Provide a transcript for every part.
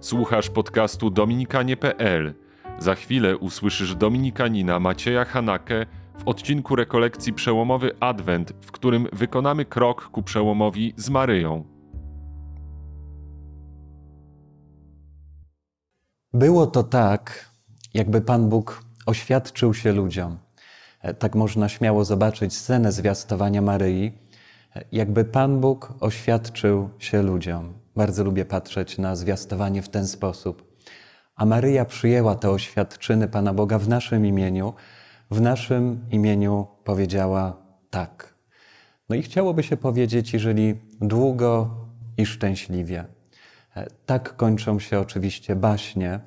Słuchasz podcastu dominikanie.pl. Za chwilę usłyszysz dominikanina Macieja Hanakę w odcinku rekolekcji Przełomowy Adwent, w którym wykonamy krok ku przełomowi z Maryją. Było to tak, jakby Pan Bóg oświadczył się ludziom. E, tak można śmiało zobaczyć scenę zwiastowania Maryi, e, jakby Pan Bóg oświadczył się ludziom. Bardzo lubię patrzeć na zwiastowanie w ten sposób. A Maryja przyjęła te oświadczyny Pana Boga w naszym imieniu, w naszym imieniu powiedziała tak. No i chciałoby się powiedzieć, jeżeli długo i szczęśliwie. E, tak kończą się oczywiście baśnie,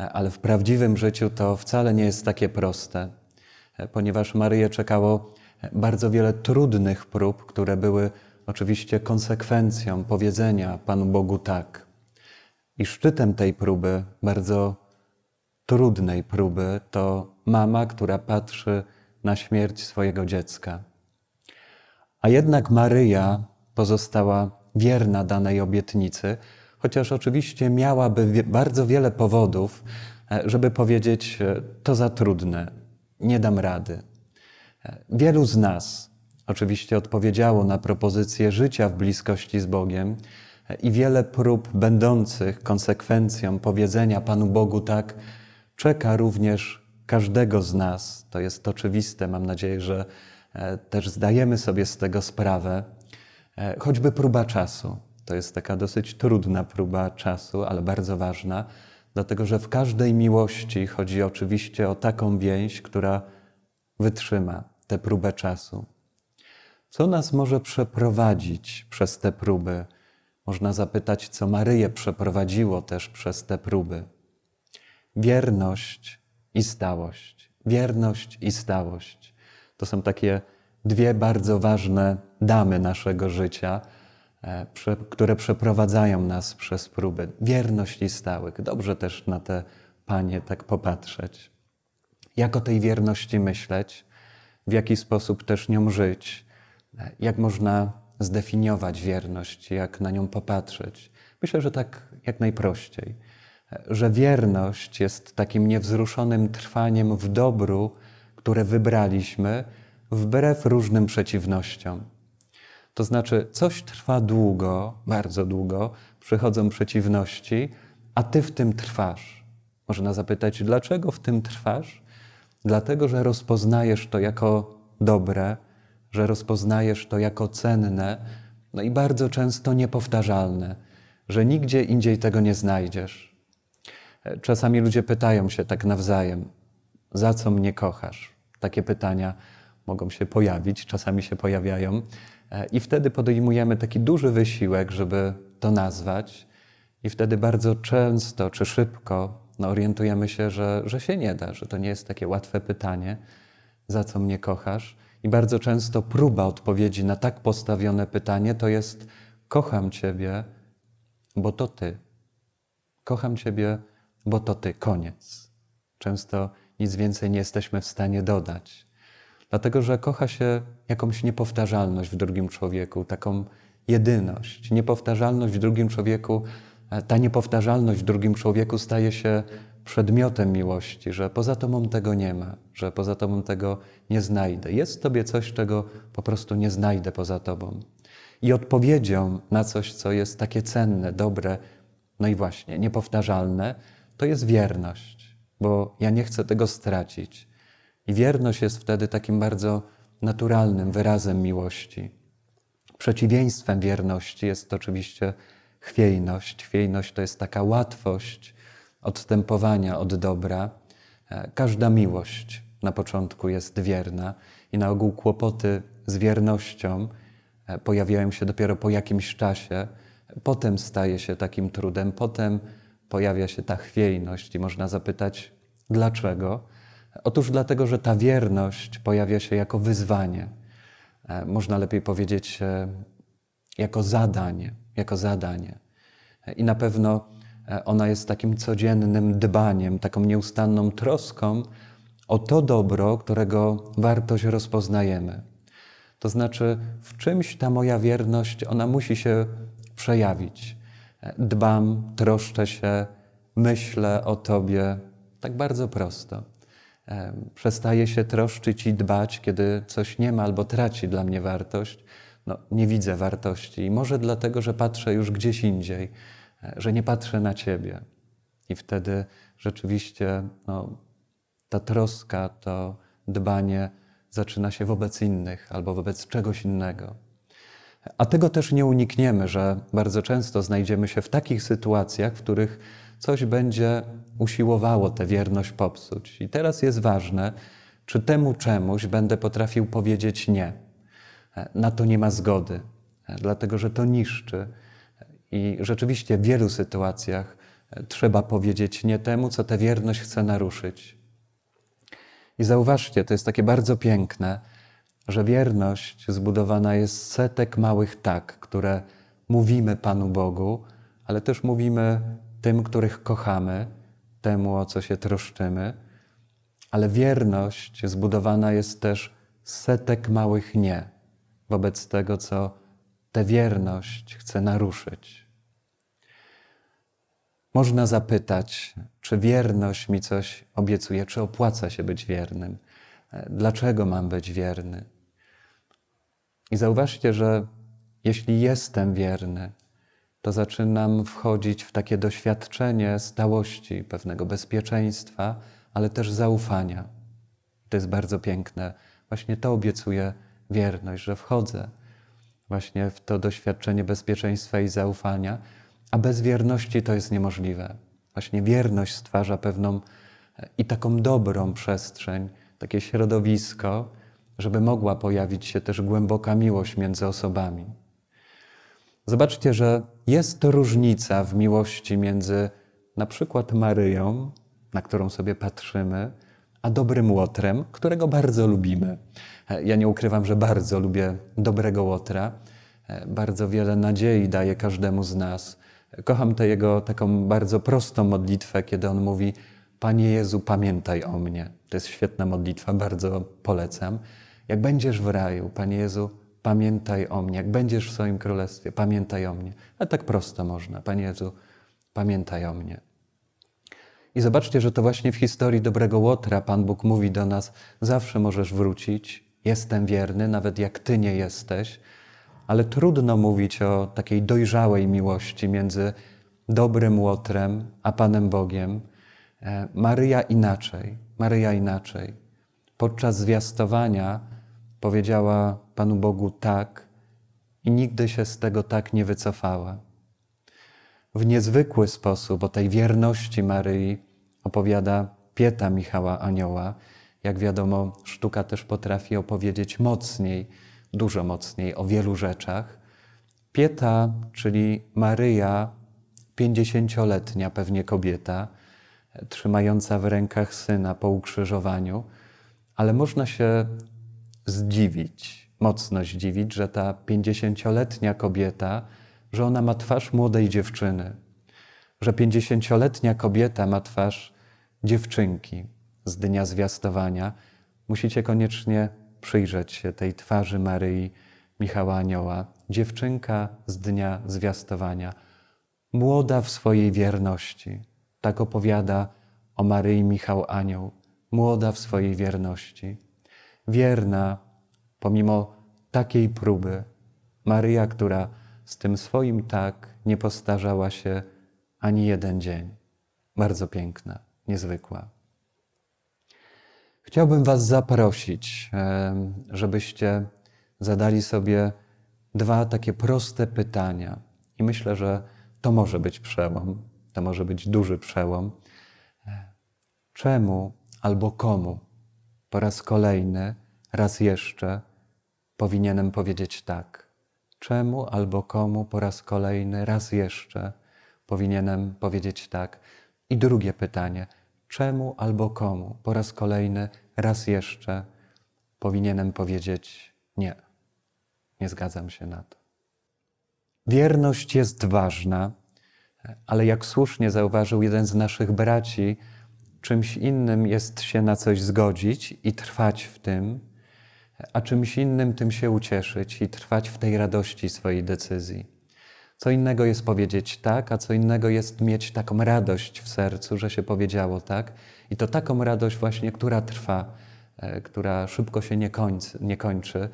e, ale w prawdziwym życiu to wcale nie jest takie proste, e, ponieważ Maryję czekało bardzo wiele trudnych prób, które były oczywiście konsekwencją powiedzenia Panu Bogu tak. I szczytem tej próby, bardzo trudnej próby, to mama, która patrzy na śmierć swojego dziecka. A jednak Maryja pozostała wierna danej obietnicy, chociaż oczywiście miałaby bardzo wiele powodów, e, żeby powiedzieć: e, To za trudne, nie dam rady. E, wielu z nas oczywiście odpowiedziało na propozycję życia w bliskości z Bogiem i wiele prób będących konsekwencją powiedzenia Panu Bogu tak, czeka również każdego z nas. To jest oczywiste, mam nadzieję, że też zdajemy sobie z tego sprawę, choćby próba czasu. To jest taka dosyć trudna próba czasu, ale bardzo ważna, dlatego że w każdej miłości chodzi oczywiście o taką więź, która wytrzyma tę próbę czasu. Co nas może przeprowadzić przez te próby? Można zapytać, co Maryję przeprowadziło też przez te próby. Wierność i stałość. Wierność i stałość. To są takie dwie bardzo ważne damy naszego życia E, które przeprowadzają nas przez próby. Wierność i stałyk. Dobrze też na te panie tak popatrzeć. Jak o tej wierności myśleć? W jaki sposób też nią żyć? Jak można zdefiniować wierność? Jak na nią popatrzeć? Myślę, że tak jak najprościej. Że wierność jest takim niewzruszonym trwaniem w dobru, które wybraliśmy, wbrew różnym przeciwnościom. To znaczy, coś trwa długo, bardzo długo, przychodzą przeciwności, a ty w tym trwasz. Można zapytać, dlaczego w tym trwasz? Dlatego, że rozpoznajesz to jako dobre, że rozpoznajesz to jako cenne, no i bardzo często niepowtarzalne, że nigdzie indziej tego nie znajdziesz. Czasami ludzie pytają się tak nawzajem: Za co mnie kochasz? Takie pytania mogą się pojawić, czasami się pojawiają. E, I wtedy podejmujemy taki duży wysiłek, żeby to nazwać, i wtedy bardzo często czy szybko no, orientujemy się, że, że się nie da, że to nie jest takie łatwe pytanie, za co mnie kochasz. I bardzo często próba odpowiedzi na tak postawione pytanie to jest: Kocham Ciebie, bo to Ty. Kocham Ciebie, bo to Ty. Koniec. Często nic więcej nie jesteśmy w stanie dodać. Dlatego, że kocha się jakąś niepowtarzalność w drugim człowieku, taką jedyność. Niepowtarzalność w drugim człowieku, ta niepowtarzalność w drugim człowieku staje się przedmiotem miłości, że poza tobą tego nie ma, że poza tobą tego nie znajdę. Jest w tobie coś, czego po prostu nie znajdę poza tobą. I odpowiedzią na coś, co jest takie cenne, dobre, no i właśnie niepowtarzalne, to jest wierność, bo ja nie chcę tego stracić. I wierność jest wtedy takim bardzo naturalnym wyrazem miłości. Przeciwieństwem wierności jest oczywiście chwiejność. Chwiejność to jest taka łatwość odstępowania od dobra. E, każda miłość na początku jest wierna i na ogół kłopoty z wiernością e, pojawiają się dopiero po jakimś czasie. Potem staje się takim trudem, potem pojawia się ta chwiejność i można zapytać, dlaczego? Otóż dlatego, że ta wierność pojawia się jako wyzwanie, e, można lepiej powiedzieć jako zadanie, jako zadanie. I na pewno e, ona jest takim codziennym dbaniem, taką nieustanną troską o to dobro, którego wartość rozpoznajemy. To znaczy, w czymś ta moja wierność, ona musi się przejawić. Dbam, troszczę się, myślę o Tobie tak bardzo prosto. Przestaję się troszczyć i dbać, kiedy coś nie ma albo traci dla mnie wartość. No, nie widzę wartości. I może dlatego, że patrzę już gdzieś indziej, e, że nie patrzę na Ciebie. I wtedy rzeczywiście no, ta troska, to dbanie zaczyna się wobec innych albo wobec czegoś innego. A tego też nie unikniemy, że bardzo często znajdziemy się w takich sytuacjach, w których coś będzie usiłowało tę wierność popsuć. I teraz jest ważne, czy temu czemuś będę potrafił powiedzieć nie. Na to nie ma zgody, dlatego że to niszczy. I rzeczywiście w wielu sytuacjach trzeba powiedzieć nie temu, co tę wierność chce naruszyć. I zauważcie, to jest takie bardzo piękne, że wierność zbudowana jest z setek małych tak, które mówimy Panu Bogu, ale też mówimy tym, których kochamy, temu, o co się troszczymy. Ale wierność zbudowana jest też z setek małych nie wobec tego, co tę wierność chce naruszyć. Można zapytać, czy wierność mi coś obiecuje, czy opłaca się być wiernym, dlaczego mam być wierny. I zauważcie, że jeśli jestem wierny, to zaczynam wchodzić w takie doświadczenie stałości, pewnego bezpieczeństwa, ale też zaufania. To jest bardzo piękne. Właśnie to obiecuje wierność, że wchodzę właśnie w to doświadczenie bezpieczeństwa i zaufania, a bez wierności to jest niemożliwe. Właśnie wierność stwarza pewną e, i taką dobrą przestrzeń, takie środowisko, żeby mogła pojawić się też głęboka miłość między osobami. Zobaczcie, że jest różnica w miłości między na przykład Maryją, na którą sobie patrzymy, a dobrym łotrem, którego bardzo lubimy. Ja nie ukrywam, że bardzo lubię dobrego łotra. Bardzo wiele nadziei daje każdemu z nas. Kocham tę jego taką bardzo prostą modlitwę, kiedy on mówi: Panie Jezu, pamiętaj o mnie. To jest świetna modlitwa, bardzo polecam. Jak będziesz w raju, Panie Jezu, pamiętaj o mnie. Jak będziesz w swoim królestwie, pamiętaj o mnie. A tak prosto można. Panie Jezu, pamiętaj o mnie. I zobaczcie, że to właśnie w historii dobrego Łotra Pan Bóg mówi do nas: zawsze możesz wrócić, jestem wierny, nawet jak Ty nie jesteś, ale trudno mówić o takiej dojrzałej miłości między dobrym Łotrem a Panem Bogiem. E, Maryja inaczej, Maryja inaczej. Podczas zwiastowania powiedziała Panu Bogu tak i nigdy się z tego tak nie wycofała. W niezwykły sposób o tej wierności Maryi opowiada Pieta Michała Anioła. Jak wiadomo, sztuka też potrafi opowiedzieć mocniej, dużo mocniej o wielu rzeczach. Pieta, czyli Maryja, pięćdziesięcioletnia pewnie kobieta, trzymająca w rękach syna po ukrzyżowaniu, ale można się zdziwić, mocno zdziwić, że ta pięćdziesięcioletnia kobieta, że ona ma twarz młodej dziewczyny, że pięćdziesięcioletnia kobieta ma twarz dziewczynki z dnia zwiastowania. Musicie koniecznie przyjrzeć się tej twarzy Maryi Michała Anioła. Dziewczynka z dnia zwiastowania, młoda w swojej wierności. Tak opowiada o Maryi Michał Anioł, młoda w swojej wierności wierna pomimo takiej próby. Maryja, która z tym swoim tak nie postarzała się ani jeden dzień. Bardzo piękna, niezwykła. Chciałbym Was zaprosić, żebyście zadali sobie dwa takie proste pytania. I myślę, że to może być przełom, to może być duży przełom. Czemu albo komu po raz kolejny, raz jeszcze powinienem powiedzieć tak? Czemu albo komu po raz kolejny, raz jeszcze powinienem powiedzieć tak? I drugie pytanie: czemu albo komu po raz kolejny, raz jeszcze powinienem powiedzieć nie? Nie zgadzam się na to. Wierność jest ważna, ale jak słusznie zauważył jeden z naszych braci, Czymś innym jest się na coś zgodzić i trwać w tym, a czymś innym tym się ucieszyć i trwać w tej radości swojej decyzji. Co innego jest powiedzieć tak, a co innego jest mieć taką radość w sercu, że się powiedziało tak. I to taką radość właśnie, która trwa, e, która szybko się nie kończy, nie kończy.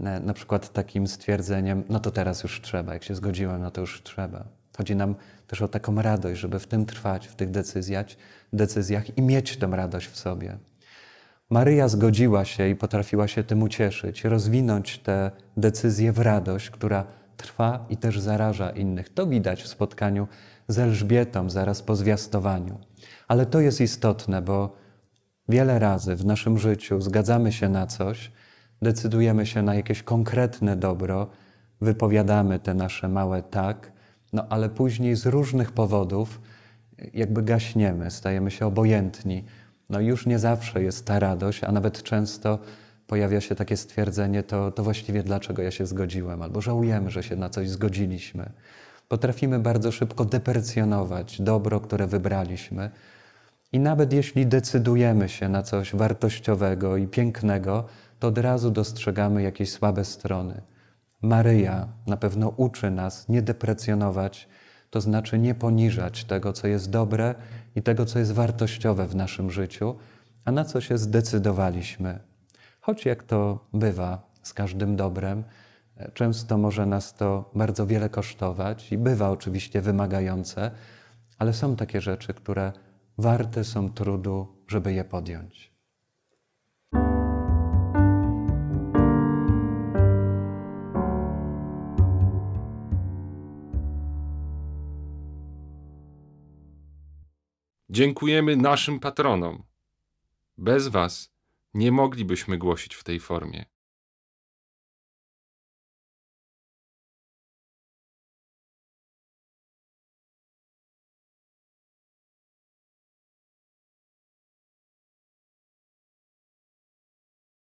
E, Na przykład takim stwierdzeniem, no to teraz już trzeba, jak się zgodziłem, no to już trzeba. Chodzi nam też o taką radość, żeby w tym trwać, w tych decyzjach, decyzjach i mieć tę radość w sobie. Maryja zgodziła się i potrafiła się tym ucieszyć, rozwinąć te decyzje w radość, która trwa i też zaraża innych. To widać w spotkaniu z Elżbietą zaraz po zwiastowaniu. Ale to jest istotne, bo wiele razy w naszym życiu zgadzamy się na coś, decydujemy się na jakieś konkretne dobro, wypowiadamy te nasze małe tak, no ale później z różnych powodów jakby gaśniemy, stajemy się obojętni. No już nie zawsze jest ta radość, a nawet często pojawia się takie stwierdzenie, to, to właściwie dlaczego ja się zgodziłem, albo żałujemy, że się na coś zgodziliśmy. Potrafimy bardzo szybko deprecjonować dobro, które wybraliśmy. I nawet jeśli decydujemy się na coś wartościowego i pięknego, to od razu dostrzegamy jakieś słabe strony. Maryja na pewno uczy nas nie deprecjonować, to znaczy nie poniżać tego, co jest dobre i tego, co jest wartościowe w naszym życiu, a na co się zdecydowaliśmy. Choć jak to bywa z każdym dobrem, często może nas to bardzo wiele kosztować i bywa oczywiście wymagające, ale są takie rzeczy, które warte są trudu, żeby je podjąć. Dziękujemy naszym patronom. Bez Was nie moglibyśmy głosić w tej formie.